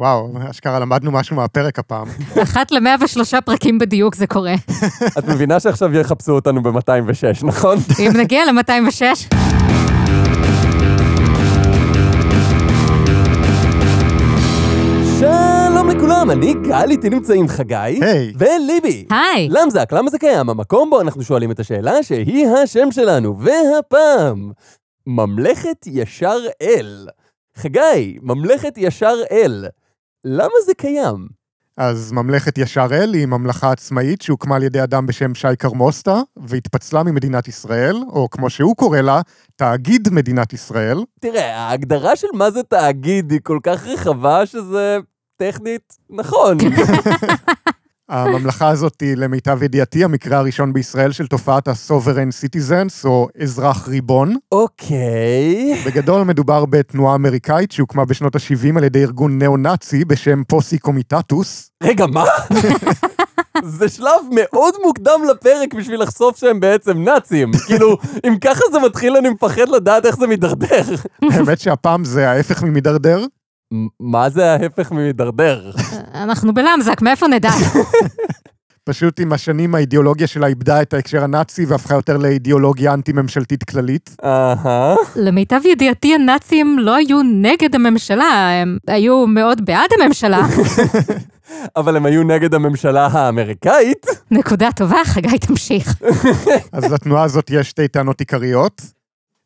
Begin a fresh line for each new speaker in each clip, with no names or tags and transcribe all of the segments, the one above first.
וואו, אשכרה למדנו משהו מהפרק הפעם.
אחת למאה ושלושה פרקים בדיוק זה קורה.
את מבינה שעכשיו יחפשו אותנו ב-206, נכון?
אם נגיע ל-206,
שלום לכולם, אני גל, איתי נמצאים חגי.
היי.
וליבי.
היי.
למזק, למה זה קיים? המקום בו אנחנו שואלים את השאלה שהיא השם שלנו, והפעם, ממלכת ישר אל. חגי, ממלכת ישר אל. למה זה קיים?
אז ממלכת ישר אל היא ממלכה עצמאית שהוקמה על ידי אדם בשם שי קרמוסטה, והתפצלה ממדינת ישראל, או כמו שהוא קורא לה, תאגיד מדינת ישראל.
תראה, ההגדרה של מה זה תאגיד היא כל כך רחבה שזה טכנית נכון.
הממלכה הזאת היא, למיטב ידיעתי, המקרה הראשון בישראל של תופעת ה-Sovereign Citizens, או אזרח ריבון.
אוקיי.
בגדול מדובר בתנועה אמריקאית שהוקמה בשנות ה-70 על ידי ארגון ניאו-נאצי בשם פוסי קומיטטוס.
רגע, מה? זה שלב מאוד מוקדם לפרק בשביל לחשוף שהם בעצם נאצים. כאילו, אם ככה זה מתחיל, אני מפחד לדעת איך זה מידרדר.
האמת שהפעם זה ההפך ממידרדר.
מה זה ההפך ממידרדר?
אנחנו בלמזק, מאיפה נדע?
פשוט עם השנים האידיאולוגיה שלה איבדה את ההקשר הנאצי והפכה יותר לאידיאולוגיה אנטי-ממשלתית כללית.
אהה.
למיטב ידיעתי, הנאצים לא היו נגד הממשלה, הם היו מאוד בעד הממשלה.
אבל הם היו נגד הממשלה האמריקאית.
נקודה טובה, חגי, תמשיך.
אז לתנועה הזאת יש שתי טענות עיקריות.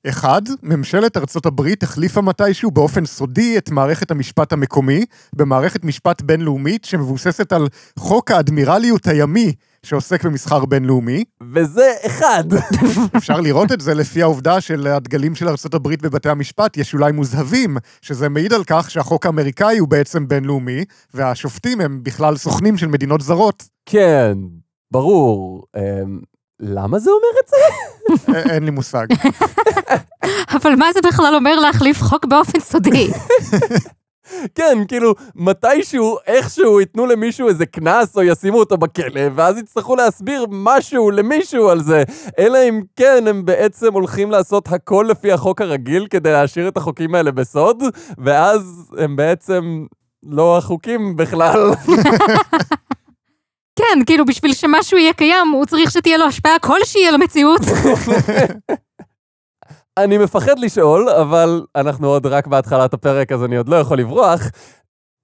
אחד, ממשלת ארצות הברית החליפה מתישהו באופן סודי את מערכת המשפט המקומי במערכת משפט בינלאומית שמבוססת על חוק האדמירליות הימי שעוסק במסחר בינלאומי.
וזה אחד.
אפשר לראות את זה לפי העובדה שלדגלים של ארצות הברית בבתי המשפט יש אולי מוזהבים, שזה מעיד על כך שהחוק האמריקאי הוא בעצם בינלאומי, והשופטים הם בכלל סוכנים של מדינות זרות.
כן, ברור. למה זה אומר את זה?
אין לי מושג.
אבל מה זה בכלל אומר להחליף חוק באופן סודי?
כן, כאילו, מתישהו, איכשהו ייתנו למישהו איזה קנס או ישימו אותו בכלא, ואז יצטרכו להסביר משהו למישהו על זה. אלא אם כן, הם בעצם הולכים לעשות הכל לפי החוק הרגיל כדי להשאיר את החוקים האלה בסוד, ואז הם בעצם לא החוקים בכלל.
כן, כאילו בשביל שמשהו יהיה קיים, הוא צריך שתהיה לו השפעה כלשהי על המציאות.
אני מפחד לשאול, אבל אנחנו עוד רק בהתחלת הפרק, אז אני עוד לא יכול לברוח.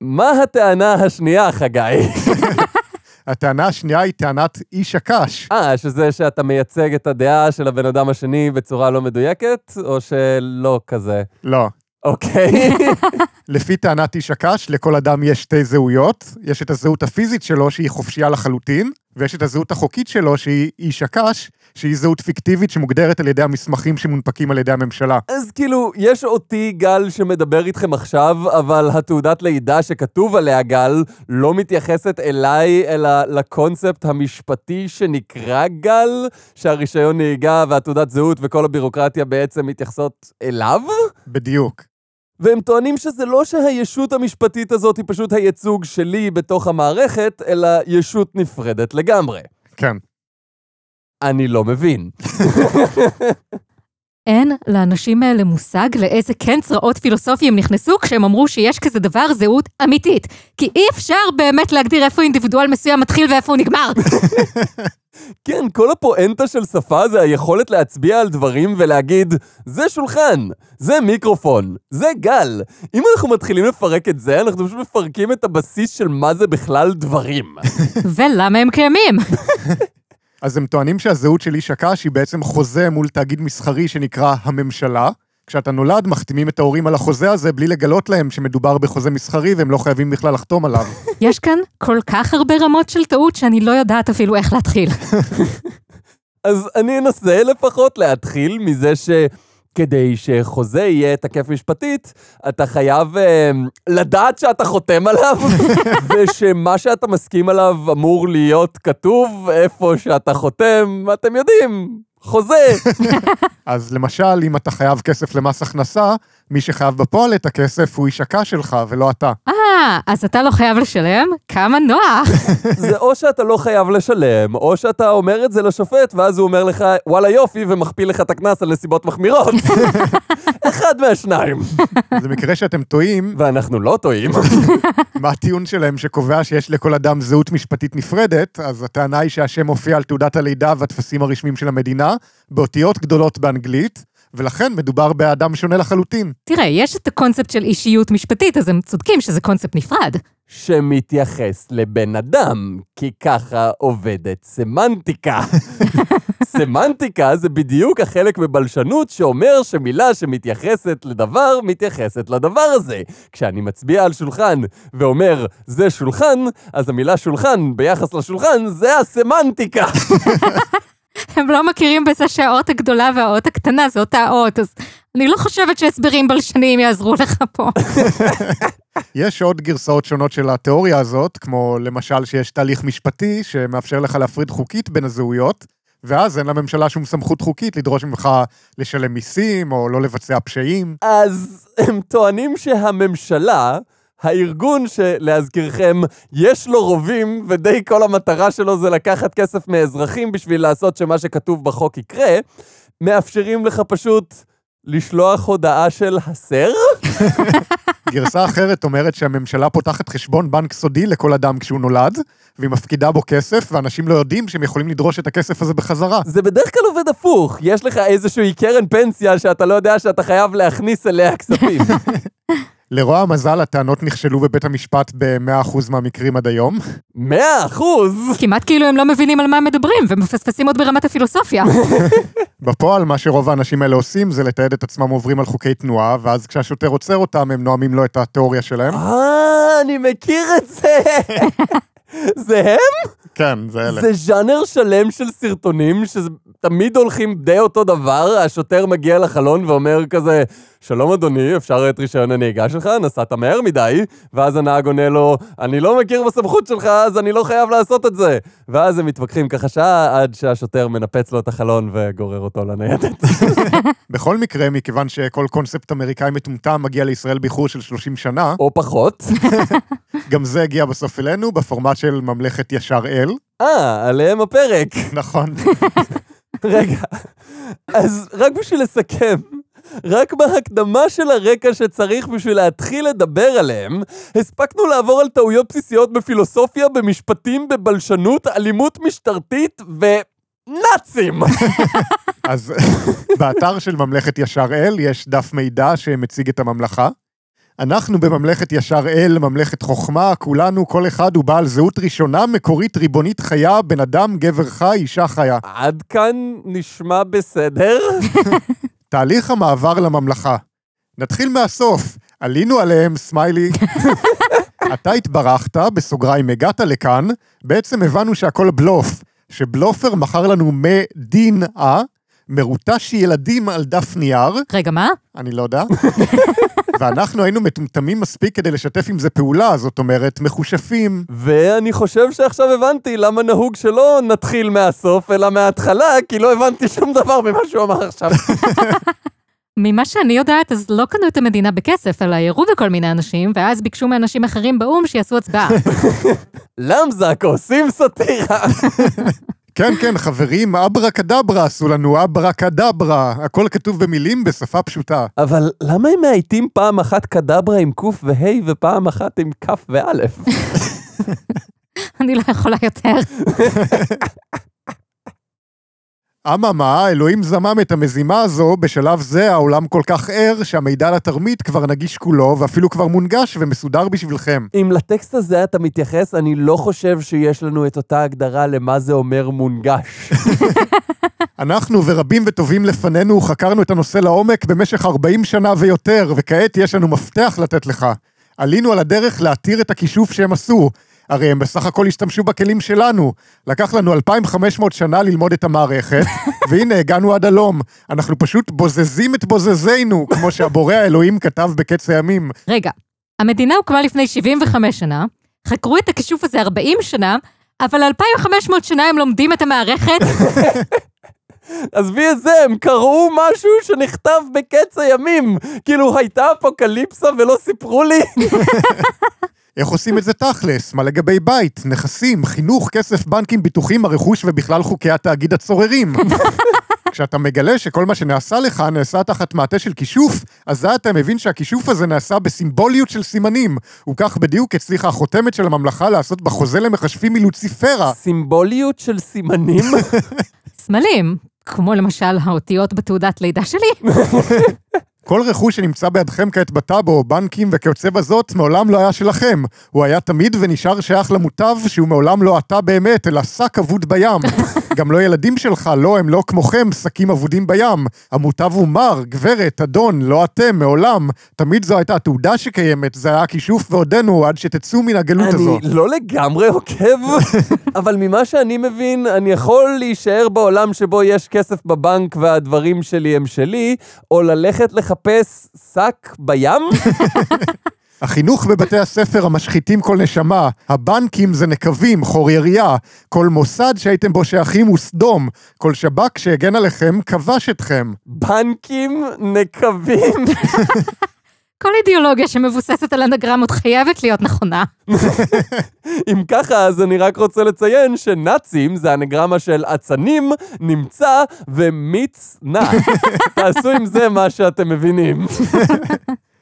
מה הטענה השנייה, חגי?
הטענה השנייה היא טענת איש הקש.
אה, שזה שאתה מייצג את הדעה של הבן אדם השני בצורה לא מדויקת, או שלא כזה?
לא.
אוקיי.
לפי טענת איש הקש, לכל אדם יש שתי זהויות. יש את הזהות הפיזית שלו, שהיא חופשייה לחלוטין, ויש את הזהות החוקית שלו, שהיא איש הקש, שהיא זהות פיקטיבית שמוגדרת על ידי המסמכים שמונפקים על ידי הממשלה.
אז כאילו, יש אותי גל שמדבר איתכם עכשיו, אבל התעודת לידה שכתוב עליה גל לא מתייחסת אליי, אלא לקונספט המשפטי שנקרא גל, שהרישיון נהיגה והתעודת זהות וכל הבירוקרטיה בעצם מתייחסות אליו?
בדיוק.
והם טוענים שזה לא שהישות המשפטית הזאת היא פשוט הייצוג שלי בתוך המערכת, אלא ישות נפרדת לגמרי.
כן.
אני לא מבין.
אין לאנשים האלה מושג לאיזה כן צרעות פילוסופי הם נכנסו כשהם אמרו שיש כזה דבר זהות אמיתית. כי אי אפשר באמת להגדיר איפה אינדיבידואל מסוים מתחיל ואיפה הוא נגמר.
כן, כל הפואנטה של שפה זה היכולת להצביע על דברים ולהגיד, זה שולחן, זה מיקרופון, זה גל. אם אנחנו מתחילים לפרק את זה, אנחנו פשוט מפרקים את הבסיס של מה זה בכלל דברים.
ולמה הם קיימים?
אז הם טוענים שהזהות של איש הקש היא בעצם חוזה מול תאגיד מסחרי שנקרא הממשלה. כשאתה נולד, מחתימים את ההורים על החוזה הזה בלי לגלות להם שמדובר בחוזה מסחרי והם לא חייבים בכלל לחתום עליו.
יש כאן כל כך הרבה רמות של טעות שאני לא יודעת אפילו איך להתחיל.
אז אני אנסה לפחות להתחיל מזה ש... כדי שחוזה יהיה תקף משפטית, אתה חייב אה, לדעת שאתה חותם עליו, ושמה שאתה מסכים עליו אמור להיות כתוב איפה שאתה חותם, אתם יודעים, חוזה.
אז למשל, אם אתה חייב כסף למס הכנסה, מי שחייב בפועל את הכסף הוא איש הקש שלך, ולא אתה.
אה, אז אתה לא חייב לשלם? כמה נוח.
זה או שאתה לא חייב לשלם, או שאתה אומר את זה לשופט, ואז הוא אומר לך, וואלה יופי, ומכפיל לך את הקנס על נסיבות מחמירות. אחד מהשניים.
זה מקרה שאתם טועים,
ואנחנו לא טועים.
מה הטיעון שלהם שקובע שיש לכל אדם זהות משפטית נפרדת, אז הטענה היא שהשם מופיע על תעודת הלידה והטפסים הרשמיים של המדינה, באותיות גדולות באנגלית, ולכן מדובר באדם שונה לחלוטין.
תראה, יש את הקונספט של אישיות משפטית, אז הם צודקים שזה קונספט נפרד.
שמתייחס לבן אדם, כי ככה עובדת סמנטיקה. סמנטיקה זה בדיוק החלק בבלשנות שאומר שמילה שמתייחסת לדבר, מתייחסת לדבר הזה. כשאני מצביע על שולחן ואומר, זה שולחן, אז המילה שולחן ביחס לשולחן זה הסמנטיקה.
הם לא מכירים בזה שהאות הגדולה והאות הקטנה זה אותה אות, אז אני לא חושבת שהסברים בלשניים יעזרו לך פה.
יש עוד גרסאות שונות של התיאוריה הזאת, כמו למשל שיש תהליך משפטי שמאפשר לך להפריד חוקית בין הזהויות, ואז אין לממשלה שום סמכות חוקית לדרוש ממך לשלם מיסים או לא לבצע פשעים.
אז הם טוענים שהממשלה, הארגון שלהזכירכם, יש לו רובים, ודי כל המטרה שלו זה לקחת כסף מאזרחים בשביל לעשות שמה שכתוב בחוק יקרה, מאפשרים לך פשוט לשלוח הודעה של הסר?
גרסה אחרת אומרת שהממשלה פותחת חשבון בנק סודי לכל אדם כשהוא נולד, והיא מפקידה בו כסף, ואנשים לא יודעים שהם יכולים לדרוש את הכסף הזה בחזרה.
זה בדרך כלל עובד הפוך, יש לך איזושהי קרן פנסיה שאתה לא יודע שאתה חייב להכניס אליה כספים.
לרוע המזל, הטענות נכשלו בבית המשפט ב-100% מהמקרים עד היום.
מאה אחוז!
כמעט כאילו הם לא מבינים על מה הם מדברים, ומפספסים עוד ברמת הפילוסופיה.
בפועל, מה שרוב האנשים האלה עושים זה לתעד את עצמם עוברים על חוקי תנועה, ואז כשהשוטר עוצר אותם, הם נואמים לו את התיאוריה שלהם.
אה, אני מכיר את זה! זה הם?
כן, זה אלה.
זה ז'אנר שלם של סרטונים שתמיד הולכים די אותו דבר, השוטר מגיע לחלון ואומר כזה, שלום אדוני, אפשר את רישיון הנהיגה שלך? נסעת מהר מדי. ואז הנהג עונה לו, אני לא מכיר בסמכות שלך, אז אני לא חייב לעשות את זה. ואז הם מתווכחים ככה שעה עד שהשוטר מנפץ לו את החלון וגורר אותו לניידת.
בכל מקרה, מכיוון שכל קונספט אמריקאי מטומטם מגיע לישראל באיחור של 30 שנה,
או פחות.
גם זה הגיע בסוף אלינו בפורמט של ממלכת ישר אל.
אה, עליהם הפרק.
נכון.
רגע, אז רק בשביל לסכם, רק בהקדמה של הרקע שצריך בשביל להתחיל לדבר עליהם, הספקנו לעבור על טעויות בסיסיות בפילוסופיה, במשפטים, בבלשנות, אלימות משטרתית ונאצים.
אז באתר של ממלכת ישר אל יש דף מידע שמציג את הממלכה. אנחנו בממלכת ישר אל, ממלכת חוכמה, כולנו, כל אחד הוא בעל זהות ראשונה, מקורית, ריבונית, חיה, בן אדם, גבר חי, אישה חיה.
עד כאן נשמע בסדר?
תהליך המעבר לממלכה. נתחיל מהסוף. עלינו עליהם, סמיילי. אתה התברכת, בסוגריים הגעת לכאן, בעצם הבנו שהכל בלוף. שבלופר מכר לנו מדינה, מרוטש ילדים על דף נייר,
רגע, מה?
אני לא יודע, ואנחנו היינו מטומטמים מספיק כדי לשתף עם זה פעולה, זאת אומרת, מחושפים.
ואני חושב שעכשיו הבנתי למה נהוג שלא נתחיל מהסוף, אלא מההתחלה, כי לא הבנתי שום דבר ממה שהוא אמר עכשיו.
ממה שאני יודעת, אז לא קנו את המדינה בכסף, אלא ירו בכל מיני אנשים, ואז ביקשו מאנשים אחרים באו"ם שיעשו הצבעה.
למזק, עושים סאטירה.
כן, כן, חברים, אברה קדברה עשו לנו, אברה קדברה. הכל כתוב במילים בשפה פשוטה.
אבל למה הם מאייתים פעם אחת קדברה עם קוף וה' ופעם אחת עם כף ואלף?
אני לא יכולה יותר.
אממה, אלוהים זמם את המזימה הזו, בשלב זה העולם כל כך ער, שהמידע לתרמית כבר נגיש כולו, ואפילו כבר מונגש ומסודר בשבילכם.
אם לטקסט הזה אתה מתייחס, אני לא חושב שיש לנו את אותה הגדרה למה זה אומר מונגש.
אנחנו ורבים וטובים לפנינו חקרנו את הנושא לעומק במשך 40 שנה ויותר, וכעת יש לנו מפתח לתת לך. עלינו על הדרך להתיר את הכישוף שהם עשו. הרי הם בסך הכל השתמשו בכלים שלנו. לקח לנו 2,500 שנה ללמוד את המערכת, והנה הגענו עד הלום. אנחנו פשוט בוזזים את בוזזינו, כמו שהבורא האלוהים כתב בקץ הימים.
רגע, המדינה הוקמה לפני 75 שנה, חקרו את הכישוף הזה 40 שנה, אבל 2,500 שנה הם לומדים את המערכת.
עזבי את זה, הם קראו משהו שנכתב בקץ הימים. כאילו, הייתה אפוקליפסה ולא סיפרו לי?
איך עושים את זה תכלס? מה לגבי בית, נכסים, חינוך, כסף, בנקים, ביטוחים, הרכוש ובכלל חוקי התאגיד הצוררים? כשאתה מגלה שכל מה שנעשה לך נעשה תחת מעטה של כישוף, אזי אתה מבין שהכישוף הזה נעשה בסימבוליות של סימנים. וכך בדיוק הצליחה החותמת של הממלכה לעשות בחוזה למכשפים מלוציפרה.
סימבוליות של סימנים?
סמלים, כמו למשל האותיות בתעודת לידה שלי.
כל רכוש שנמצא בידכם כעת בטאבו, בנקים וכיוצא בזאת, מעולם לא היה שלכם. הוא היה תמיד ונשאר שייך למוטב, שהוא מעולם לא אתה באמת, אלא שק אבוד בים. גם לא ילדים שלך, לא, הם לא כמוכם, שקים אבודים בים. המוטב הוא מר, גברת, אדון, לא אתם, מעולם. תמיד זו הייתה התעודה שקיימת, זה היה הכישוף ועודנו, עד שתצאו מן הגלות הזאת.
אני לא לגמרי עוקב, אבל ממה שאני מבין, אני יכול להישאר בעולם שבו יש כסף בבנק והדברים שלי הם שלי, או ללכת לחפש שק בים?
החינוך בבתי הספר המשחיתים כל נשמה, הבנקים זה נקבים, חור ירייה, כל מוסד שהייתם בו שייכים הוא סדום, כל שב"כ שהגן עליכם כבש אתכם.
בנקים, נקבים.
כל אידיאולוגיה שמבוססת על אנגרמות חייבת להיות נכונה.
אם ככה, אז אני רק רוצה לציין שנאצים זה אנגרמה של אצנים, נמצא ומיץ נע. תעשו עם זה מה שאתם מבינים.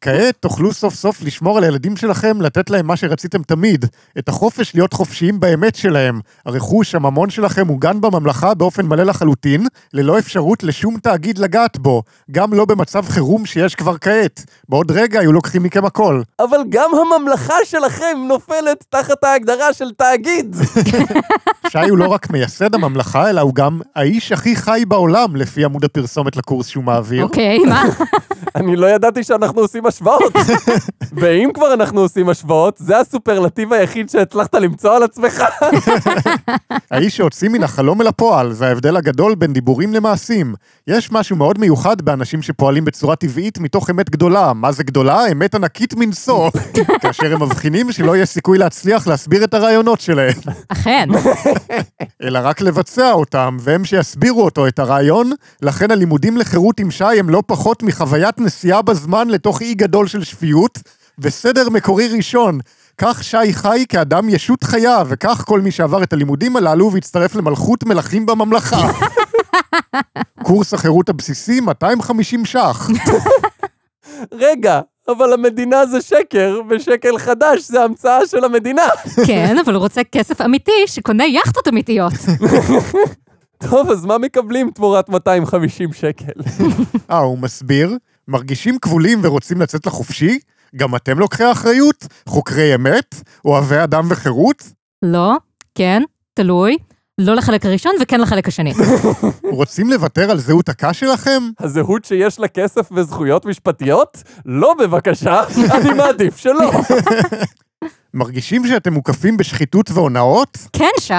כעת תוכלו סוף סוף לשמור על הילדים שלכם, לתת להם מה שרציתם תמיד, את החופש להיות חופשיים באמת שלהם. הרכוש, הממון שלכם מוגן בממלכה באופן מלא לחלוטין, ללא אפשרות לשום תאגיד לגעת בו, גם לא במצב חירום שיש כבר כעת. בעוד רגע היו לוקחים מכם הכל.
אבל גם הממלכה שלכם נופלת תחת ההגדרה של תאגיד.
שי הוא לא רק מייסד הממלכה, אלא הוא גם האיש הכי חי בעולם, לפי עמוד הפרסומת לקורס שהוא מעביר.
אוקיי, מה?
אני לא ידעתי שאנחנו עושים השוואות. ואם כבר אנחנו עושים השוואות, זה הסופרלטיב היחיד שהצלחת למצוא על עצמך.
האיש שהוציא מן החלום אל הפועל, זה ההבדל הגדול בין דיבורים למעשים. יש משהו מאוד מיוחד באנשים שפועלים בצורה טבעית מתוך אמת גדולה. מה זה גדולה? אמת ענקית מנשוא. כאשר הם מבחינים שלא יש סיכוי להצליח להסביר את הרעיונות שלהם,
אכן.
אלא רק לבצע אותם, והם שיסבירו אותו, את הרעיון. לכן הלימודים לחירות עם שי הם לא פחות מחוויית נסיעה בזמן לתוך אי גדול של שפיות, וסדר מקורי ראשון. כך שי חי כאדם ישות חיה, וכך כל מי שעבר את הלימודים הללו והצטרף למלכות מלכים בממלכה. קורס החירות הבסיסי, 250 ש"ח.
רגע, אבל המדינה זה שקר, ושקל חדש זה המצאה של המדינה.
כן, אבל הוא רוצה כסף אמיתי שקונה יכטות אמיתיות.
טוב, אז מה מקבלים תמורת 250 שקל?
אה, הוא מסביר? מרגישים כבולים ורוצים לצאת לחופשי? גם אתם לוקחי אחריות? חוקרי אמת? אוהבי אדם וחירות?
לא, כן, תלוי. לא לחלק הראשון וכן לחלק השני.
רוצים לוותר על זהות הקש שלכם?
הזהות שיש לה כסף וזכויות משפטיות? לא בבקשה, אני מעדיף שלא.
מרגישים שאתם מוקפים בשחיתות והונאות?
כן, שי.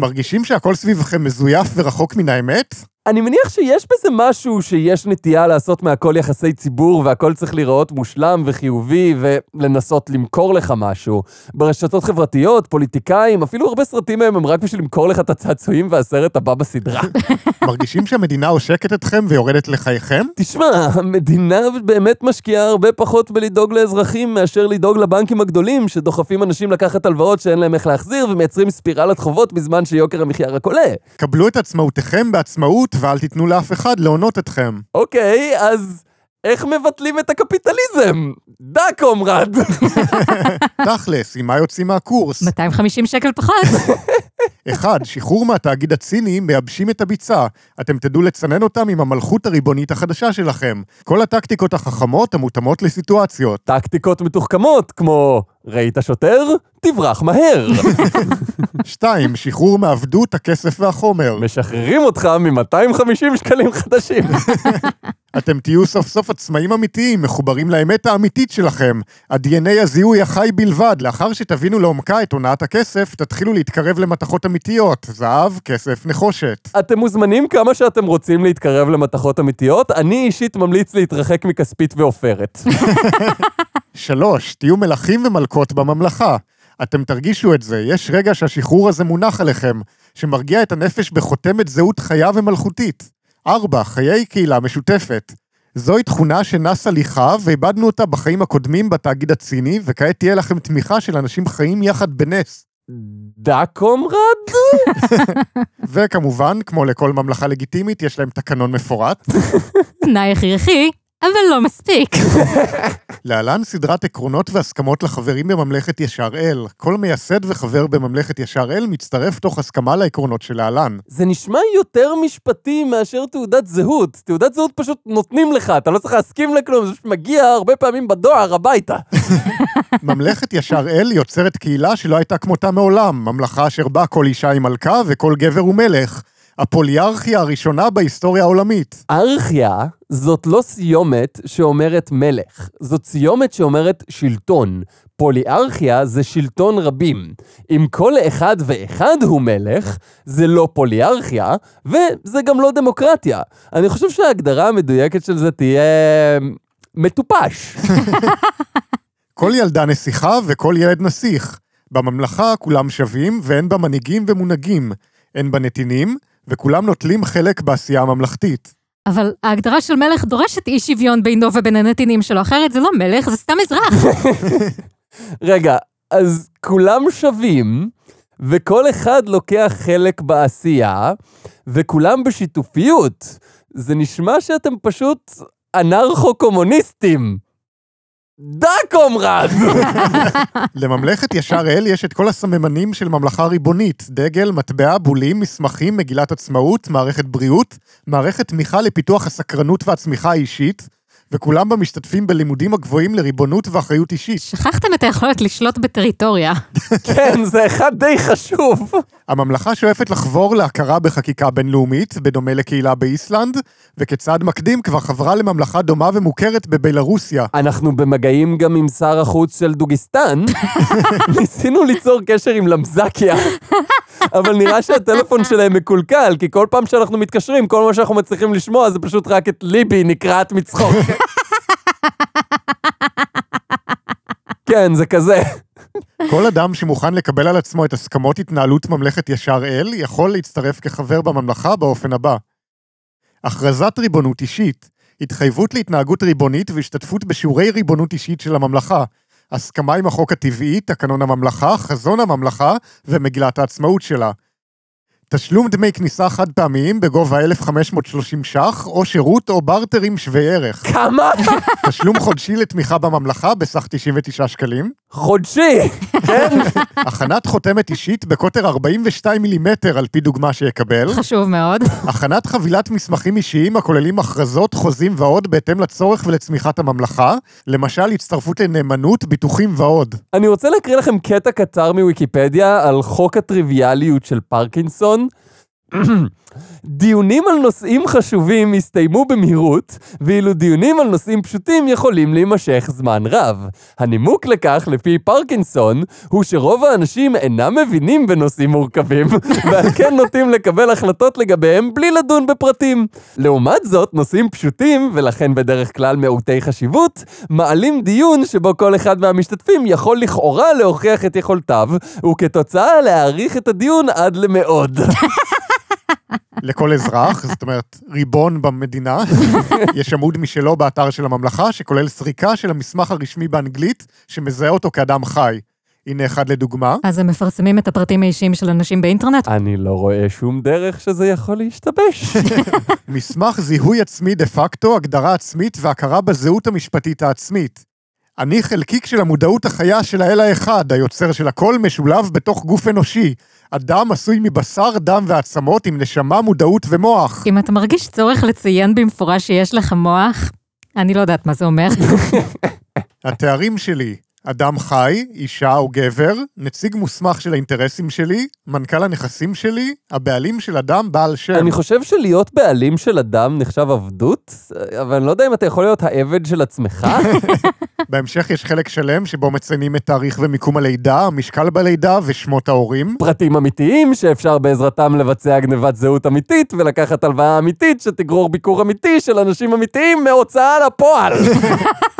מרגישים שהכל סביבכם מזויף ורחוק מן האמת?
אני מניח שיש בזה משהו שיש נטייה לעשות מהכל יחסי ציבור והכל צריך להיראות מושלם וחיובי ולנסות למכור לך משהו. ברשתות חברתיות, פוליטיקאים, אפילו הרבה סרטים מהם הם רק בשביל למכור לך את הצעצועים והסרט הבא בסדרה.
מרגישים שהמדינה עושקת אתכם ויורדת לחייכם?
תשמע, המדינה באמת משקיעה הרבה פחות בלדאוג לאזרחים מאשר לדאוג לבנקים הגדולים שדוחפים אנשים לקחת הלוואות שאין להם איך להחזיר ומייצרים ספירלת חובות בזמן שיוקר המחיה רק עולה.
קבלו את עצמאותכם בעצמאות ואל תיתנו לאף אחד להונות אתכם.
אוקיי, אז איך מבטלים את הקפיטליזם? דה קומרד!
תכלס, עם מה יוצאים מהקורס?
250 שקל פחות.
אחד, שחרור מהתאגיד הציני, מייבשים את הביצה. אתם תדעו לצנן אותם עם המלכות הריבונית החדשה שלכם. כל הטקטיקות החכמות המותאמות לסיטואציות.
טקטיקות מתוחכמות, כמו ראית שוטר? תברח מהר.
שתיים, שחרור מעבדות הכסף והחומר.
משחררים אותך מ-250 שקלים חדשים.
אתם תהיו סוף סוף עצמאים אמיתיים, מחוברים לאמת האמיתית שלכם. ה-DNA הזיהוי החי בלבד. לאחר שתבינו לעומקה את הונאת הכסף, תתחילו להתקרב למתכות אמיתיות. זהב, כסף, נחושת.
אתם מוזמנים כמה שאתם רוצים להתקרב למתכות אמיתיות, אני אישית ממליץ להתרחק מכספית ועופרת.
שלוש, תהיו מלכים ומלכות בממלכה. אתם תרגישו את זה, יש רגע שהשחרור הזה מונח עליכם, שמרגיע את הנפש בחותמת זהות חיה ומלכותית. 4. חיי קהילה משותפת. זוהי תכונה שנס הליכה, ואיבדנו אותה בחיים הקודמים בתאגיד הציני, וכעת תהיה לכם תמיכה של אנשים חיים יחד בנס.
דה קומרד?
וכמובן, כמו לכל ממלכה לגיטימית, יש להם תקנון מפורט.
תנאי הכרחי, אבל לא מספיק.
להלן סדרת עקרונות והסכמות לחברים בממלכת ישר אל. כל מייסד וחבר בממלכת ישר אל מצטרף תוך הסכמה לעקרונות שלהלן.
זה נשמע יותר משפטי מאשר תעודת זהות. תעודת זהות פשוט נותנים לך, אתה לא צריך להסכים לכלום, זה פשוט מגיע הרבה פעמים בדואר הביתה.
ממלכת ישר אל יוצרת קהילה שלא הייתה כמותה מעולם, ממלכה אשר בה כל אישה היא מלכה וכל גבר הוא מלך. הפוליארכיה הראשונה בהיסטוריה העולמית.
ארכיה זאת לא סיומת שאומרת מלך, זאת סיומת שאומרת שלטון. פוליארכיה זה שלטון רבים. אם כל אחד ואחד הוא מלך, זה לא פוליארכיה, וזה גם לא דמוקרטיה. אני חושב שההגדרה המדויקת של זה תהיה... מטופש.
כל ילדה נסיכה וכל ילד נסיך. בממלכה כולם שווים ואין בה מנהיגים ומונהגים. אין בה נתינים, וכולם נוטלים חלק בעשייה הממלכתית.
אבל ההגדרה של מלך דורשת אי שוויון בינו ובין הנתינים שלו, אחרת זה לא מלך, זה סתם אזרח.
רגע, אז כולם שווים, וכל אחד לוקח חלק בעשייה, וכולם בשיתופיות. זה נשמע שאתם פשוט אנרכו-קומוניסטים. דה קומרד!
לממלכת ישר אל יש את כל הסממנים של ממלכה ריבונית, דגל, מטבע, בולים, מסמכים, מגילת עצמאות, מערכת בריאות, מערכת תמיכה לפיתוח הסקרנות והצמיחה האישית, וכולם בה משתתפים בלימודים הגבוהים לריבונות ואחריות אישית.
שכחתם את היכולת לשלוט בטריטוריה.
כן, זה אחד די חשוב.
הממלכה שואפת לחבור להכרה בחקיקה בינלאומית, בדומה לקהילה באיסלנד, וכצעד מקדים כבר חברה לממלכה דומה ומוכרת בבלארוסיה.
אנחנו במגעים גם עם שר החוץ של דוגיסטן. ניסינו ליצור קשר עם למזקיה, אבל נראה שהטלפון שלהם מקולקל, כי כל פעם שאנחנו מתקשרים, כל מה שאנחנו מצליחים לשמוע זה פשוט רק את ליבי נקרעת מצחוק. כן, זה כזה.
כל אדם שמוכן לקבל על עצמו את הסכמות התנהלות ממלכת ישר אל, יכול להצטרף כחבר בממלכה באופן הבא. הכרזת ריבונות אישית, התחייבות להתנהגות ריבונית והשתתפות בשיעורי ריבונות אישית של הממלכה, הסכמה עם החוק הטבעי, תקנון הממלכה, חזון הממלכה ומגילת העצמאות שלה. תשלום דמי כניסה חד פעמיים בגובה 1,530 ש"ח, או שירות או בארטרים שווי ערך.
כמה?
תשלום חודשי לתמיכה בממלכה בסך 99 שקלים.
חודשי, כן?
הכנת חותמת אישית בקוטר 42 מילימטר על פי דוגמה שיקבל.
חשוב מאוד.
הכנת חבילת מסמכים אישיים הכוללים הכרזות, חוזים ועוד בהתאם לצורך ולצמיחת הממלכה, למשל הצטרפות לנאמנות, ביטוחים ועוד.
אני רוצה להקריא לכם קטע קצר מוויקיפדיה על חוק הטריוויאליות של פרקינסון. on דיונים על נושאים חשובים הסתיימו במהירות, ואילו דיונים על נושאים פשוטים יכולים להימשך זמן רב. הנימוק לכך, לפי פרקינסון, הוא שרוב האנשים אינם מבינים בנושאים מורכבים, ועל כן נוטים לקבל החלטות לגביהם בלי לדון בפרטים. לעומת זאת, נושאים פשוטים, ולכן בדרך כלל מעוטי חשיבות, מעלים דיון שבו כל אחד מהמשתתפים יכול לכאורה להוכיח את יכולתיו, וכתוצאה להאריך את הדיון עד למאוד.
לכל אזרח, זאת אומרת, ריבון במדינה. יש עמוד משלו באתר של הממלכה, שכולל סריקה של המסמך הרשמי באנגלית, שמזהה אותו כאדם חי. הנה אחד לדוגמה.
אז הם מפרסמים את הפרטים האישיים של אנשים באינטרנט?
אני לא רואה שום דרך שזה יכול להשתבש.
מסמך זיהוי עצמי דה פקטו, הגדרה עצמית והכרה בזהות המשפטית העצמית. אני חלקיק של המודעות החיה של האל האחד, היוצר של הכל משולב בתוך גוף אנושי. אדם עשוי מבשר, דם ועצמות עם נשמה, מודעות ומוח.
אם אתה מרגיש צורך לציין במפורש שיש לך מוח, אני לא יודעת מה זה אומר.
התארים שלי, אדם חי, אישה או גבר, נציג מוסמך של האינטרסים שלי, מנכ"ל הנכסים שלי, הבעלים של אדם בעל שם.
אני חושב שלהיות בעלים של אדם נחשב עבדות, אבל אני לא יודע אם אתה יכול להיות העבד של עצמך.
בהמשך יש חלק שלם שבו מציינים את תאריך ומיקום הלידה, המשקל בלידה ושמות ההורים.
פרטים אמיתיים שאפשר בעזרתם לבצע גנבת זהות אמיתית ולקחת הלוואה אמיתית שתגרור ביקור אמיתי של אנשים אמיתיים מהוצאה לפועל.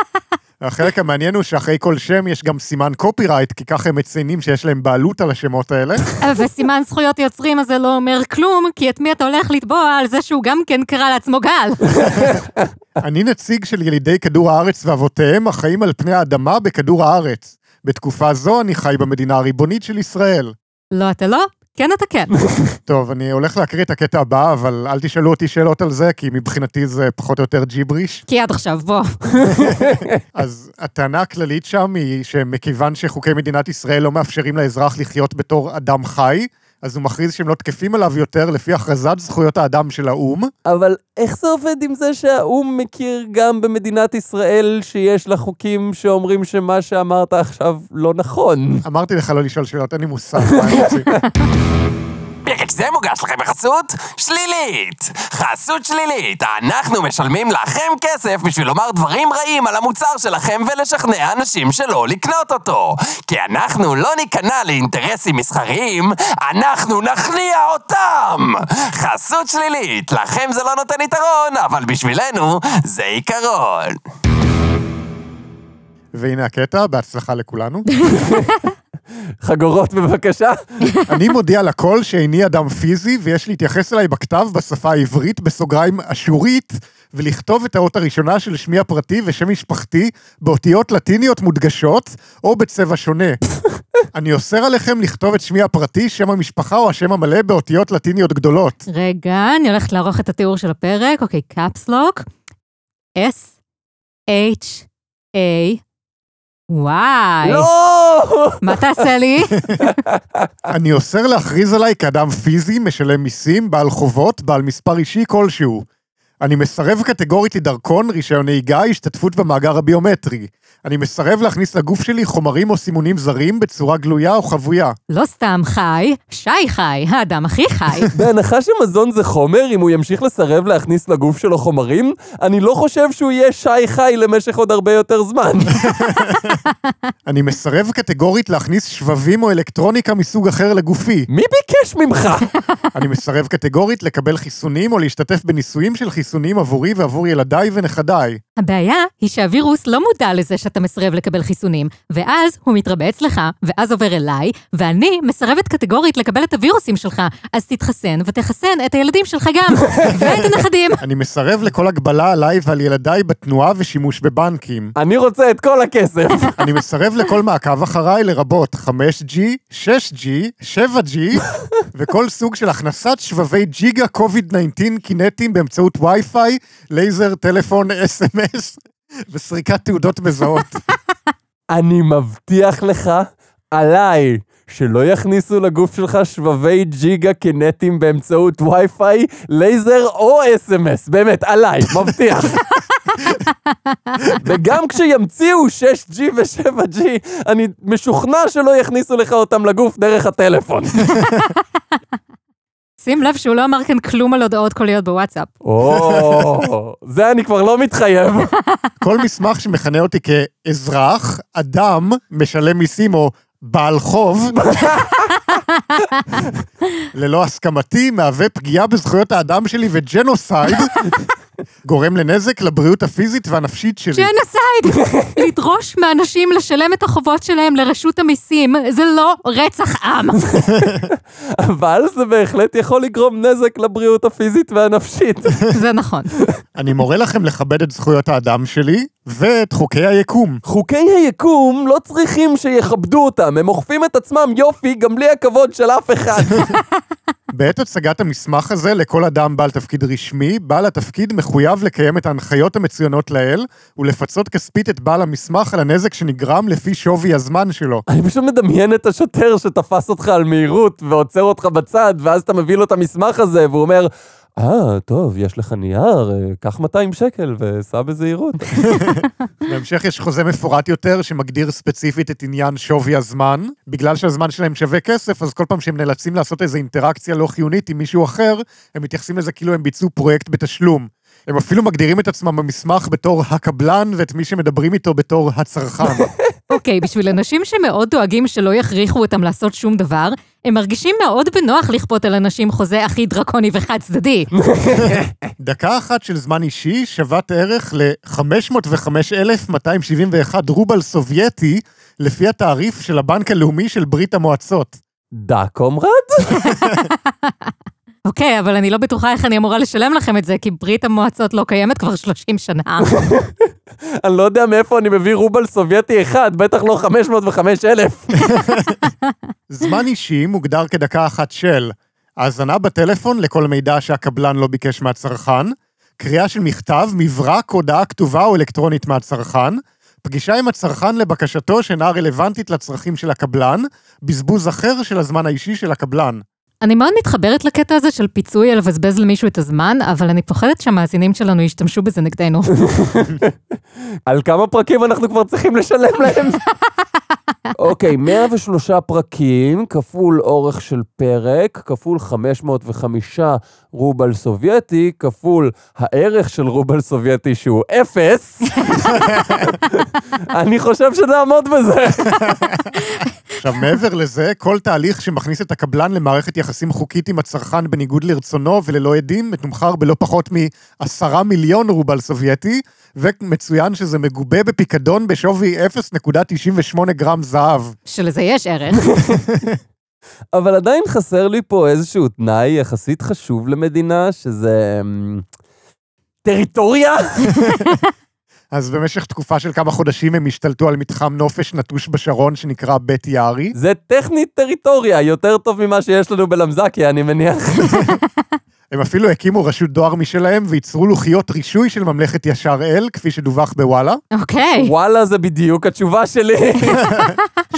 החלק המעניין הוא שאחרי כל שם יש גם סימן קופירייט, כי ככה הם מציינים שיש להם בעלות על השמות האלה.
וסימן זכויות יוצרים הזה לא אומר כלום, כי את מי אתה הולך לתבוע על זה שהוא גם כן קרא לעצמו גל.
אני נציג של ילידי כדור הארץ ואבותיהם החיים על פני האדמה בכדור הארץ. בתקופה זו אני חי במדינה הריבונית של ישראל.
לא, אתה לא? כן, אתה כן.
טוב, אני הולך להקריא את הקטע הבא, אבל אל תשאלו אותי שאלות על זה, כי מבחינתי זה פחות או יותר ג'יבריש.
כי עד עכשיו, בוא.
אז הטענה הכללית שם היא שמכיוון שחוקי מדינת ישראל לא מאפשרים לאזרח לחיות בתור אדם חי, אז הוא מכריז שהם לא תקפים עליו יותר לפי הכרזת זכויות האדם של האו"ם.
אבל איך זה עובד עם זה שהאו"ם מכיר גם במדינת ישראל שיש לה חוקים שאומרים שמה שאמרת עכשיו לא נכון?
אמרתי לך לא לשאול שאלות, אין לי מושג מה הם רוצים.
פרק זה מוגש לכם בחסות שלילית. חסות שלילית, אנחנו משלמים לכם כסף בשביל לומר דברים רעים על המוצר שלכם ולשכנע אנשים שלא לקנות אותו. כי אנחנו לא ניכנע לאינטרסים מסחריים, אנחנו נכניע אותם! חסות שלילית, לכם זה לא נותן יתרון, אבל בשבילנו זה עיקרון.
והנה הקטע, בהצלחה לכולנו.
חגורות בבקשה.
אני מודיע לכל שאיני אדם פיזי, ויש להתייחס אליי בכתב בשפה העברית, בסוגריים אשורית, ולכתוב את האות הראשונה של שמי הפרטי ושם משפחתי באותיות לטיניות מודגשות, או בצבע שונה. אני אוסר עליכם לכתוב את שמי הפרטי, שם המשפחה או השם המלא באותיות לטיניות גדולות.
רגע, אני הולכת לערוך את התיאור של הפרק. אוקיי, קפסלוק. S, H, A, וואי.
לא!
מה תעשה לי?
אני אוסר להכריז עליי כאדם פיזי, משלם מיסים, בעל חובות, בעל מספר אישי כלשהו. אני מסרב קטגורית לדרכון, רישיון נהיגה, השתתפות במאגר הביומטרי. אני מסרב להכניס לגוף שלי חומרים או סימונים זרים בצורה גלויה או חבויה.
לא סתם חי, שי חי, האדם הכי חי.
בהנחה שמזון זה חומר, אם הוא ימשיך לסרב להכניס לגוף שלו חומרים, אני לא חושב שהוא יהיה שי חי למשך עוד הרבה יותר זמן.
אני מסרב קטגורית להכניס שבבים או אלקטרוניקה מסוג אחר לגופי.
מי ביקש ממך?
אני מסרב קטגורית לקבל חיסונים או להשתתף בניסויים של חיסונים עבורי ועבור ילדיי ונכדיי.
הבעיה היא שהווירוס לא מודע לזה שאתה מסרב לקבל חיסונים, ואז הוא מתרבה אצלך, ואז עובר אליי, ואני מסרבת קטגורית לקבל את הווירוסים שלך, אז תתחסן ותחסן את הילדים שלך גם, ואת הנכדים.
אני מסרב לכל הגבלה עליי ועל ילדיי בתנועה ושימוש בבנקים.
אני רוצה את כל הכסף.
אני מסרב לכל מעקב אחריי, לרבות 5G, 6G, 7G, וכל סוג של הכנסת שבבי ג'יגה קוביד-19 קינטיים באמצעות וי-פיי, לייזר, טלפון, אס.אם.אס וסריקת תעודות מזהות.
אני מבטיח לך, עליי, שלא יכניסו לגוף שלך שבבי ג'יגה קינטיים באמצעות וי-פיי, לייזר או אס.אם.אס. באמת, עליי, מבטיח. וגם כשימציאו 6G ו-7G, אני משוכנע שלא יכניסו לך אותם לגוף דרך הטלפון.
שים לב שהוא לא אמר כאן כלום על הודעות קוליות בוואטסאפ.
או, זה אני כבר לא מתחייב.
כל מסמך שמכנה אותי כאזרח, אדם, משלם מיסים או בעל חוב, ללא הסכמתי, מהווה פגיעה בזכויות האדם שלי וג'נוסייד, גורם לנזק לבריאות הפיזית והנפשית שלי.
ג'נוסייד! לדרוש מאנשים לשלם את החובות שלהם לרשות המיסים, זה לא רצח עם.
אבל זה בהחלט יכול לגרום נזק לבריאות הפיזית והנפשית.
זה נכון.
אני מורה לכם לכבד את זכויות האדם שלי ואת חוקי היקום.
חוקי היקום לא צריכים שיכבדו אותם, הם אוכפים את עצמם יופי גם בלי הכבוד של אף אחד.
בעת הצגת המסמך הזה לכל אדם בעל תפקיד רשמי, בעל התפקיד מחויב לקיים את ההנחיות המצוינות לאל, ולפצות כספית את בעל המסמך על הנזק שנגרם לפי שווי הזמן שלו.
אני פשוט מדמיין את השוטר שתפס אותך על מהירות ועוצר אותך בצד, ואז אתה מביא לו את המסמך הזה, והוא אומר, אה, טוב, יש לך נייר, אה, קח 200 שקל וסע בזהירות.
בהמשך יש חוזה מפורט יותר שמגדיר ספציפית את עניין שווי הזמן. בגלל שהזמן שלהם שווה כסף, אז כל פעם שהם נאלצים לעשות איזו אינטראקציה לא חיונית עם מישהו אחר, הם מתייחסים לזה כאילו הם ביצעו פרויקט בתשלום. הם אפילו מגדירים את עצמם במסמך בתור הקבלן, ואת מי שמדברים איתו בתור הצרכן.
אוקיי, בשביל אנשים שמאוד דואגים שלא יכריחו אותם לעשות שום דבר, הם מרגישים מאוד בנוח לכפות על אנשים חוזה הכי דרקוני וחד צדדי.
דקה אחת של זמן אישי שוות ערך ל-505,271 רובל סובייטי, לפי התעריף של הבנק הלאומי של ברית המועצות.
דה קומרד?
אוקיי, אבל אני לא בטוחה איך אני אמורה לשלם לכם את זה, כי ברית המועצות לא קיימת כבר 30 שנה.
אני לא יודע מאיפה אני מביא רובל סובייטי אחד, בטח לא 505 אלף.
זמן אישי מוגדר כדקה אחת של האזנה בטלפון לכל מידע שהקבלן לא ביקש מהצרכן, קריאה של מכתב, מברק, הודעה כתובה או אלקטרונית מהצרכן, פגישה עם הצרכן לבקשתו שאינה רלוונטית לצרכים של הקבלן, בזבוז אחר של הזמן האישי של הקבלן.
אני מאוד מתחברת לקטע הזה של פיצוי על לבזבז למישהו את הזמן, אבל אני פוחדת שהמאזינים שלנו ישתמשו בזה נגדנו.
על כמה פרקים אנחנו כבר צריכים לשלם להם? אוקיי, 103 פרקים, כפול אורך של פרק, כפול 505 רובל סובייטי, כפול הערך של רובל סובייטי שהוא אפס. אני חושב שנעמוד בזה.
עכשיו, מעבר לזה, כל תהליך שמכניס את הקבלן למערכת יחסים חוקית עם הצרכן בניגוד לרצונו וללא עדים, מתומחר בלא פחות מעשרה מיליון רובל סובייטי, ומצוין שזה מגובה בפיקדון בשווי 0.98 גרם זהב.
שלזה יש ערך.
אבל עדיין חסר לי פה איזשהו תנאי יחסית חשוב למדינה, שזה... אמ, טריטוריה?
אז במשך תקופה של כמה חודשים הם השתלטו על מתחם נופש נטוש בשרון שנקרא בית יערי.
זה טכנית טריטוריה, יותר טוב ממה שיש לנו בלמזקיה, אני מניח.
הם אפילו הקימו רשות דואר משלהם וייצרו לוחיות רישוי של ממלכת ישר אל, כפי שדווח בוואלה.
אוקיי.
וואלה, זה בדיוק התשובה שלי.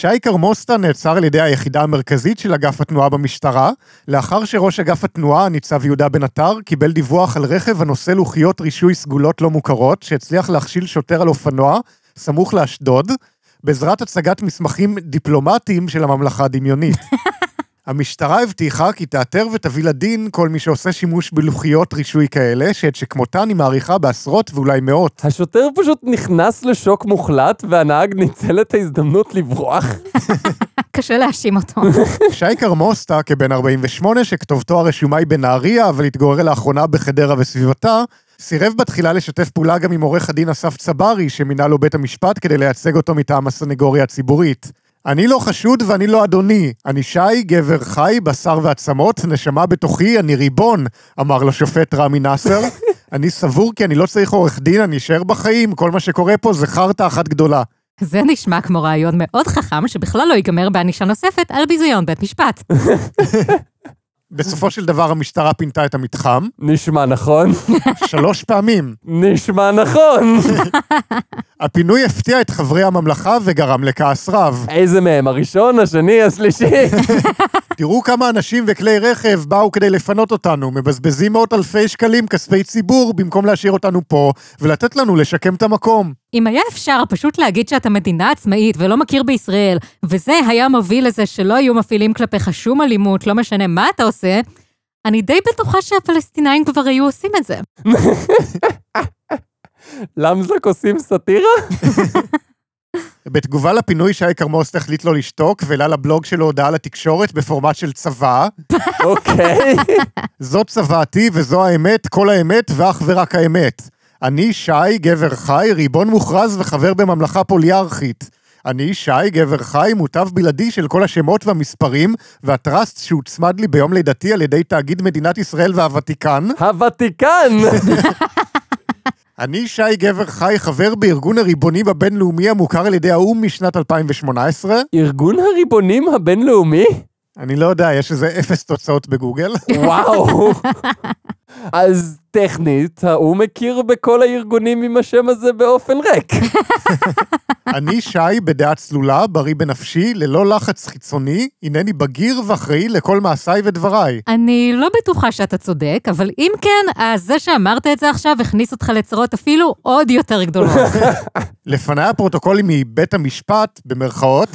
שי קרמוסטה נעצר על ידי היחידה המרכזית של אגף התנועה במשטרה, לאחר שראש אגף התנועה, ניצב יהודה בן עטר, קיבל דיווח על רכב הנושא לוחיות רישוי סגולות לא מוכרות, שהצליח להכשיל שוטר על אופנוע, סמוך לאשדוד, בעזרת הצגת מסמכים דיפלומטיים של הממלכה הדמיונית. המשטרה הבטיחה כי תאתר ותביא לדין כל מי שעושה שימוש בלוחיות רישוי כאלה, שאת שכמותן היא מעריכה בעשרות ואולי מאות.
השוטר פשוט נכנס לשוק מוחלט, והנהג ניצל את ההזדמנות לברוח.
קשה להאשים אותו.
שי קרמוסטה, כבן 48, שכתובתו הרשומה היא בנהריה, אבל התגורר לאחרונה בחדרה וסביבתה, סירב בתחילה לשתף פעולה גם עם עורך הדין אסף צברי, שמינה לו בית המשפט כדי לייצג אותו מטעם הסנגוריה הציבורית. אני לא חשוד ואני לא אדוני. אני שי, גבר חי, בשר ועצמות, נשמה בתוכי, אני ריבון, אמר לשופט רמי נאסר. אני סבור כי אני לא צריך עורך דין, אני אשאר בחיים, כל מה שקורה פה זה חרטא אחת גדולה.
זה נשמע כמו רעיון מאוד חכם, שבכלל לא ייגמר בענישה נוספת על ביזיון בית משפט.
בסופו של דבר המשטרה פינתה את המתחם,
נשמע נכון?
שלוש פעמים.
נשמע נכון.
הפינוי הפתיע את חברי הממלכה וגרם לכעס רב.
איזה מהם? הראשון, השני, השלישי?
תראו כמה אנשים וכלי רכב באו כדי לפנות אותנו, מבזבזים מאות אלפי שקלים כספי ציבור במקום להשאיר אותנו פה ולתת לנו לשקם את המקום.
אם היה אפשר פשוט להגיד שאתה מדינה עצמאית ולא מכיר בישראל, וזה היה מוביל לזה שלא היו מפעילים כלפיך שום אלימות, לא משנה מה אתה עושה, אני די בטוחה שהפלסטינאים כבר היו עושים את זה.
למזק עושים סאטירה?
בתגובה לפינוי שי כרמוסט החליט לא לשתוק והעלה לבלוג שלו הודעה לתקשורת בפורמט של צבא.
אוקיי.
זו צוואתי וזו האמת, כל האמת ואך ורק האמת. אני שי, גבר חי, ריבון מוכרז וחבר בממלכה פוליארכית. אני שי, גבר חי, מוטב בלעדי של כל השמות והמספרים, והטראסט שהוצמד לי ביום לידתי על ידי תאגיד מדינת ישראל והוותיקן.
הוותיקן!
אני שי גבר חי, חבר בארגון הריבונים הבינלאומי המוכר על ידי האו"ם משנת 2018.
ארגון הריבונים הבינלאומי?
אני לא יודע, יש איזה אפס תוצאות בגוגל.
וואו. אז טכנית, האו"ם מכיר בכל הארגונים עם השם הזה באופן ריק.
אני שי בדעה צלולה, בריא בנפשי, ללא לחץ חיצוני, הנני בגיר ואחראי לכל מעשיי ודבריי.
אני לא בטוחה שאתה צודק, אבל אם כן, אז זה שאמרת את זה עכשיו הכניס אותך לצרות אפילו עוד יותר גדולות.
לפניי הפרוטוקולים מבית המשפט, במרכאות,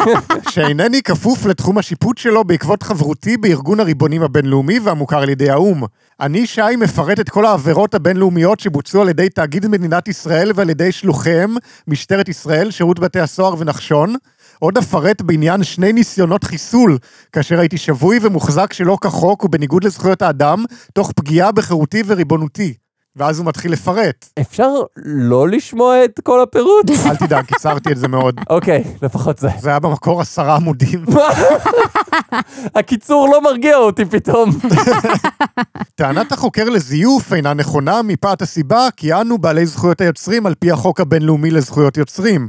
שאינני כפוף לתחום השיפוט שלו בעקבות חברותי בארגון הריבונים הבינלאומי והמוכר על ידי האו"ם. אני אני, שי, מפרט את כל העבירות הבינלאומיות שבוצעו על ידי תאגיד מדינת ישראל ועל ידי שלוחיהם, משטרת ישראל, שירות בתי הסוהר ונחשון. עוד אפרט בעניין שני ניסיונות חיסול, כאשר הייתי שבוי ומוחזק שלא כחוק ובניגוד לזכויות האדם, תוך פגיעה בחירותי וריבונותי. ואז הוא מתחיל לפרט.
אפשר לא לשמוע את כל הפירוט?
אל תדאג, קיצרתי את זה מאוד.
אוקיי, לפחות זה.
זה היה במקור עשרה עמודים.
הקיצור לא מרגיע אותי פתאום.
טענת החוקר לזיוף אינה נכונה מפאת הסיבה כי אנו בעלי זכויות היוצרים על פי החוק הבינלאומי לזכויות יוצרים.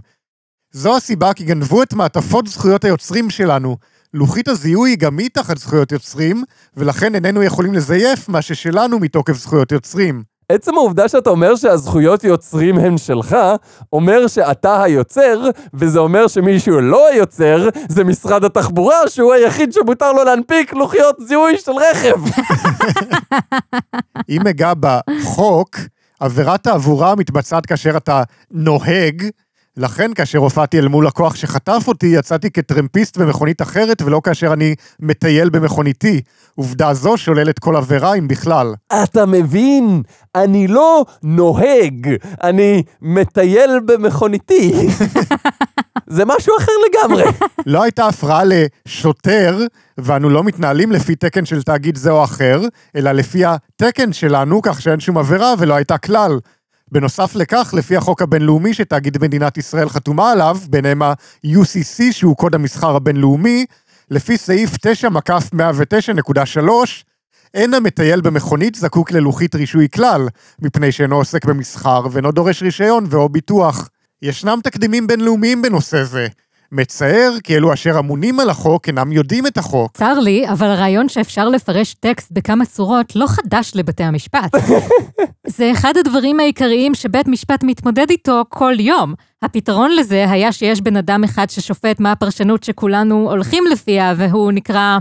זו הסיבה כי גנבו את מעטפות זכויות היוצרים שלנו. לוחית הזיהוי היא גם היא תחת זכויות יוצרים, ולכן איננו יכולים לזייף מה ששלנו מתוקף זכויות יוצרים.
עצם העובדה שאתה אומר שהזכויות יוצרים הן שלך, אומר שאתה היוצר, וזה אומר שמישהו לא היוצר, זה משרד התחבורה, שהוא היחיד שמותר לו להנפיק לוחיות זיהוי של רכב.
אם אגע בחוק, עבירת תעבורה מתבצעת כאשר אתה נוהג, לכן כאשר הופעתי אל מול לקוח שחטף אותי, יצאתי כטרמפיסט במכונית אחרת, ולא כאשר אני מטייל במכוניתי. עובדה זו שוללת כל עבירה, אם בכלל.
אתה מבין? אני לא נוהג, אני מטייל במכוניתי. זה משהו אחר לגמרי.
לא הייתה הפרעה לשוטר, ואנו לא מתנהלים לפי תקן של תאגיד זה או אחר, אלא לפי התקן שלנו, כך שאין שום עבירה ולא הייתה כלל. בנוסף לכך, לפי החוק הבינלאומי שתאגיד מדינת ישראל חתומה עליו, ביניהם ה-UCC, שהוא קוד המסחר הבינלאומי, לפי סעיף 9 מקף 109.3, אין המטייל במכונית זקוק ללוחית רישוי כלל, מפני שאינו עוסק במסחר ואינו דורש רישיון ו/או ביטוח. ישנם תקדימים בינלאומיים בנושא זה. מצער כי אלו אשר אמונים על החוק אינם יודעים את החוק.
צר לי, אבל הרעיון שאפשר לפרש טקסט בכמה צורות לא חדש לבתי המשפט. זה אחד הדברים העיקריים שבית משפט מתמודד איתו כל יום. הפתרון לזה היה שיש בן אדם אחד ששופט מה הפרשנות שכולנו הולכים לפיה, והוא נקרא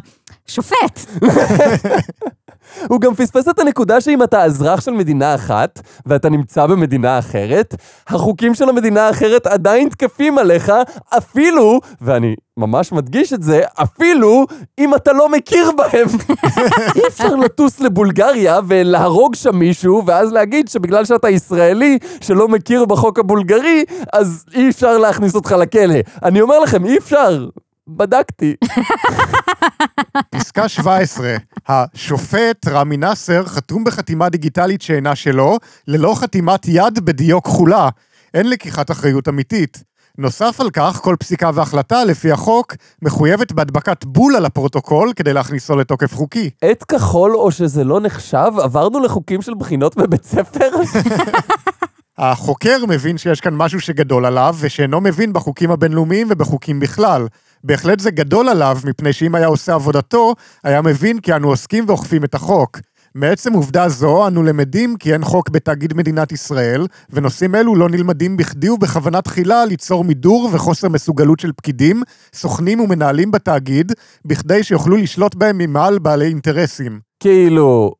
שופט.
הוא גם פספס את הנקודה שאם אתה אזרח של מדינה אחת, ואתה נמצא במדינה אחרת, החוקים של המדינה האחרת עדיין תקפים עליך, אפילו, ואני ממש מדגיש את זה, אפילו אם אתה לא מכיר בהם. אי אפשר לטוס לבולגריה ולהרוג שם מישהו, ואז להגיד שבגלל שאתה ישראלי שלא מכיר בחוק הבולגרי, אז אי אפשר להכניס אותך לכלא. אני אומר לכם, אי אפשר. בדקתי.
פסקה 17, השופט רמי נאסר חתום בחתימה דיגיטלית שאינה שלו, ללא חתימת יד בדיו כחולה. אין לקיחת אחריות אמיתית. נוסף על כך, כל פסיקה והחלטה, לפי החוק, מחויבת בהדבקת בול על הפרוטוקול כדי להכניסו לתוקף חוקי.
עט כחול או שזה לא נחשב? עברנו לחוקים של בחינות בבית ספר?
החוקר מבין שיש כאן משהו שגדול עליו, ושאינו מבין בחוקים הבינלאומיים ובחוקים בכלל. בהחלט זה גדול עליו, מפני שאם היה עושה עבודתו, היה מבין כי אנו עוסקים ואוכפים את החוק. מעצם עובדה זו, אנו למדים כי אין חוק בתאגיד מדינת ישראל, ונושאים אלו לא נלמדים בכדי ובכוונה תחילה ליצור מידור וחוסר מסוגלות של פקידים, סוכנים ומנהלים בתאגיד, בכדי שיוכלו לשלוט בהם ממעל בעלי אינטרסים.
כאילו,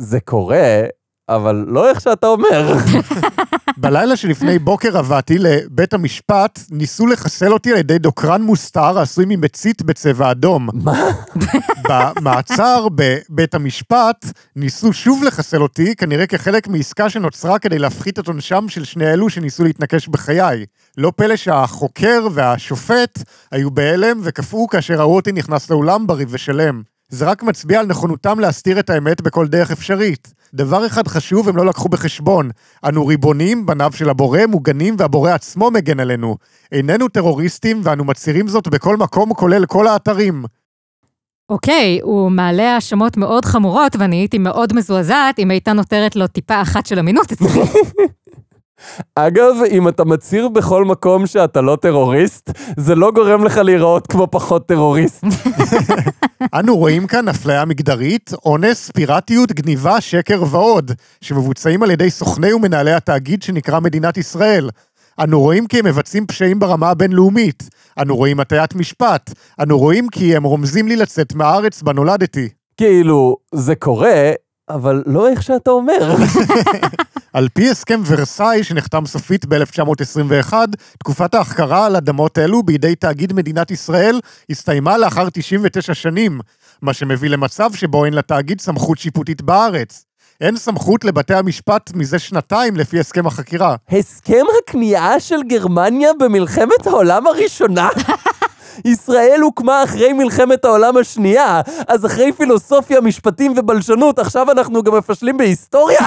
זה קורה, אבל לא איך שאתה אומר.
בלילה שלפני בוקר עבדתי לבית המשפט, ניסו לחסל אותי על ידי דוקרן מוסתר העשוי ממצית בצבע אדום.
מה?
במעצר בבית המשפט ניסו שוב לחסל אותי, כנראה כחלק מעסקה שנוצרה כדי להפחית את עונשם של שני אלו שניסו להתנקש בחיי. לא פלא שהחוקר והשופט היו בהלם וקפאו כאשר ראו אותי נכנס לאולם בריא ושלם. זה רק מצביע על נכונותם להסתיר את האמת בכל דרך אפשרית. דבר אחד חשוב הם לא לקחו בחשבון, אנו ריבונים, בניו של הבורא, מוגנים והבורא עצמו מגן עלינו. איננו טרוריסטים ואנו מצהירים זאת בכל מקום כולל כל האתרים.
אוקיי, הוא מעלה האשמות מאוד חמורות, ואני הייתי מאוד מזועזעת אם הייתה נותרת לו טיפה אחת של אמינות אצלי.
אגב, אם אתה מצהיר בכל מקום שאתה לא טרוריסט, זה לא גורם לך להיראות כמו פחות טרוריסט.
אנו רואים כאן אפליה מגדרית, אונס, פיראטיות, גניבה, שקר ועוד, שמבוצעים על ידי סוכני ומנהלי התאגיד שנקרא מדינת ישראל. אנו רואים כי הם מבצעים פשעים ברמה הבינלאומית. אנו רואים הטיית משפט. אנו רואים כי הם רומזים לי לצאת מהארץ בה נולדתי.
כאילו, זה קורה, אבל לא איך שאתה אומר.
על פי הסכם ורסאי שנחתם סופית ב-1921, תקופת ההחכרה על אדמות אלו בידי תאגיד מדינת ישראל הסתיימה לאחר 99 שנים, מה שמביא למצב שבו אין לתאגיד סמכות שיפוטית בארץ. אין סמכות לבתי המשפט מזה שנתיים לפי הסכם החקירה.
הסכם הכניעה של גרמניה במלחמת העולם הראשונה? ישראל הוקמה אחרי מלחמת העולם השנייה, אז אחרי פילוסופיה, משפטים ובלשנות, עכשיו אנחנו גם מפשלים בהיסטוריה?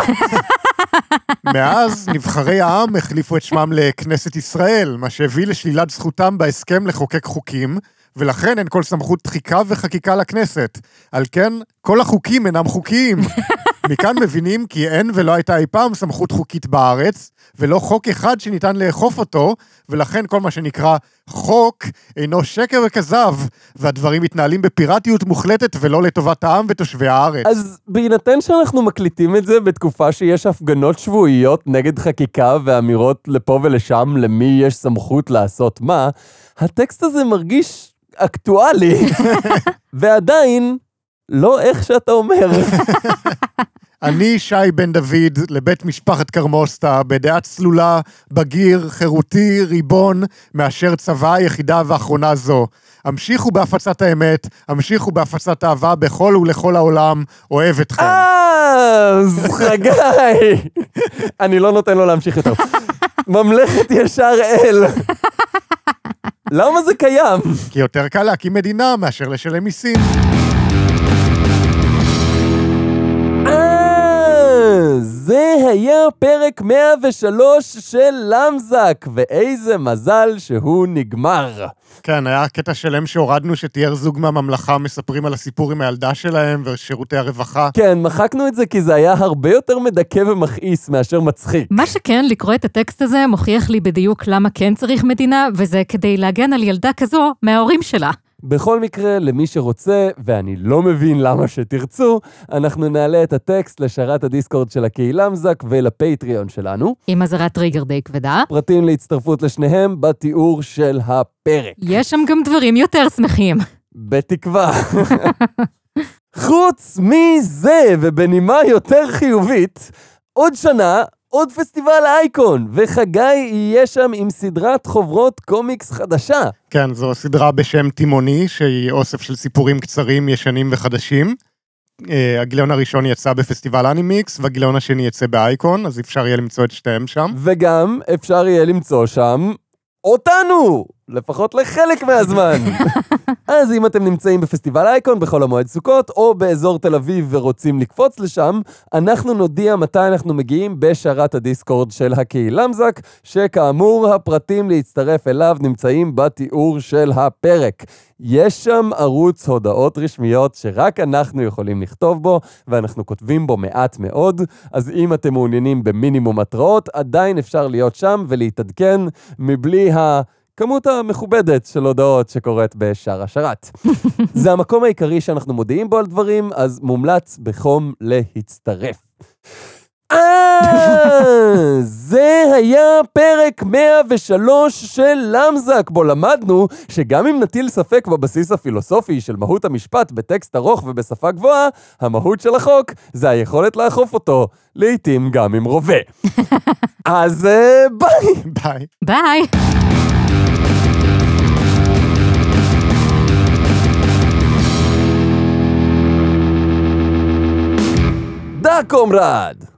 מאז, נבחרי העם החליפו את שמם לכנסת ישראל, מה שהביא לשלילת זכותם בהסכם לחוקק חוקים, ולכן אין כל סמכות דחיקה וחקיקה לכנסת. על כן, כל החוקים אינם חוקיים. מכאן מבינים כי אין ולא הייתה אי פעם סמכות חוקית בארץ, ולא חוק אחד שניתן לאכוף אותו, ולכן כל מה שנקרא חוק אינו שקר וכזב, והדברים מתנהלים בפיראטיות מוחלטת ולא לטובת העם ותושבי הארץ.
אז בהינתן שאנחנו מקליטים את זה בתקופה שיש הפגנות שבועיות נגד חקיקה ואמירות לפה ולשם למי יש סמכות לעשות מה, הטקסט הזה מרגיש אקטואלי, ועדיין לא איך שאתה אומר.
אני, שי בן דוד, לבית משפחת קרמוסטה, בדעה צלולה, בגיר, חירותי, ריבון, מאשר צבא היחידה ואחרונה זו. המשיכו בהפצת האמת, המשיכו בהפצת אהבה בכל ולכל העולם, אוהב אתכם.
אז חגי! אני לא נותן לו להמשיך יותר. ממלכת ישר אל. למה זה קיים?
כי יותר קל להקים מדינה מאשר לשלם מיסים.
זה היה פרק 103 של למזק, ואיזה מזל שהוא נגמר.
כן, היה קטע שלם שהורדנו שתיאר זוג מהממלכה מספרים על הסיפור עם הילדה שלהם ושירותי הרווחה.
כן, מחקנו את זה כי זה היה הרבה יותר מדכא ומכעיס מאשר מצחיק.
מה שכן, לקרוא את הטקסט הזה מוכיח לי בדיוק למה כן צריך מדינה, וזה כדי להגן על ילדה כזו מההורים שלה.
בכל מקרה, למי שרוצה, ואני לא מבין למה שתרצו, אנחנו נעלה את הטקסט לשרת הדיסקורד של הקהילה מזק ולפטריון שלנו.
עם אזהרת טריגר די כבדה.
פרטים להצטרפות לשניהם בתיאור של הפרק.
יש שם גם דברים יותר שמחים.
בתקווה. חוץ מזה, ובנימה יותר חיובית, עוד שנה, עוד פסטיבל אייקון, וחגי יהיה שם עם סדרת חוברות קומיקס חדשה.
כן, זו סדרה בשם תימוני, שהיא אוסף של סיפורים קצרים, ישנים וחדשים. אה, הגיליון הראשון יצא בפסטיבל אנימיקס, והגיליון השני יצא באייקון, אז אפשר יהיה למצוא את שתיהם שם.
וגם אפשר יהיה למצוא שם אותנו! לפחות לחלק מהזמן. אז אם אתם נמצאים בפסטיבל אייקון בחול המועד סוכות, או באזור תל אביב ורוצים לקפוץ לשם, אנחנו נודיע מתי אנחנו מגיעים בשרת הדיסקורד של הקהילה מזק, שכאמור הפרטים להצטרף אליו נמצאים בתיאור של הפרק. יש שם ערוץ הודעות רשמיות שרק אנחנו יכולים לכתוב בו, ואנחנו כותבים בו מעט מאוד, אז אם אתם מעוניינים במינימום התראות, עדיין אפשר להיות שם ולהתעדכן מבלי ה... כמות המכובדת של הודעות שקורית בשער השרת. זה המקום העיקרי שאנחנו מודיעים בו על דברים, אז מומלץ בחום להצטרף. אה, זה היה פרק 103 של למזק, בו למדנו שגם אם נטיל ספק בבסיס הפילוסופי של מהות המשפט בטקסט ארוך ובשפה גבוהה, המהות של החוק זה היכולת לאכוף אותו, לעתים גם עם רובה. אז אה, ביי!
ביי.
ביי.
Da, קומרד!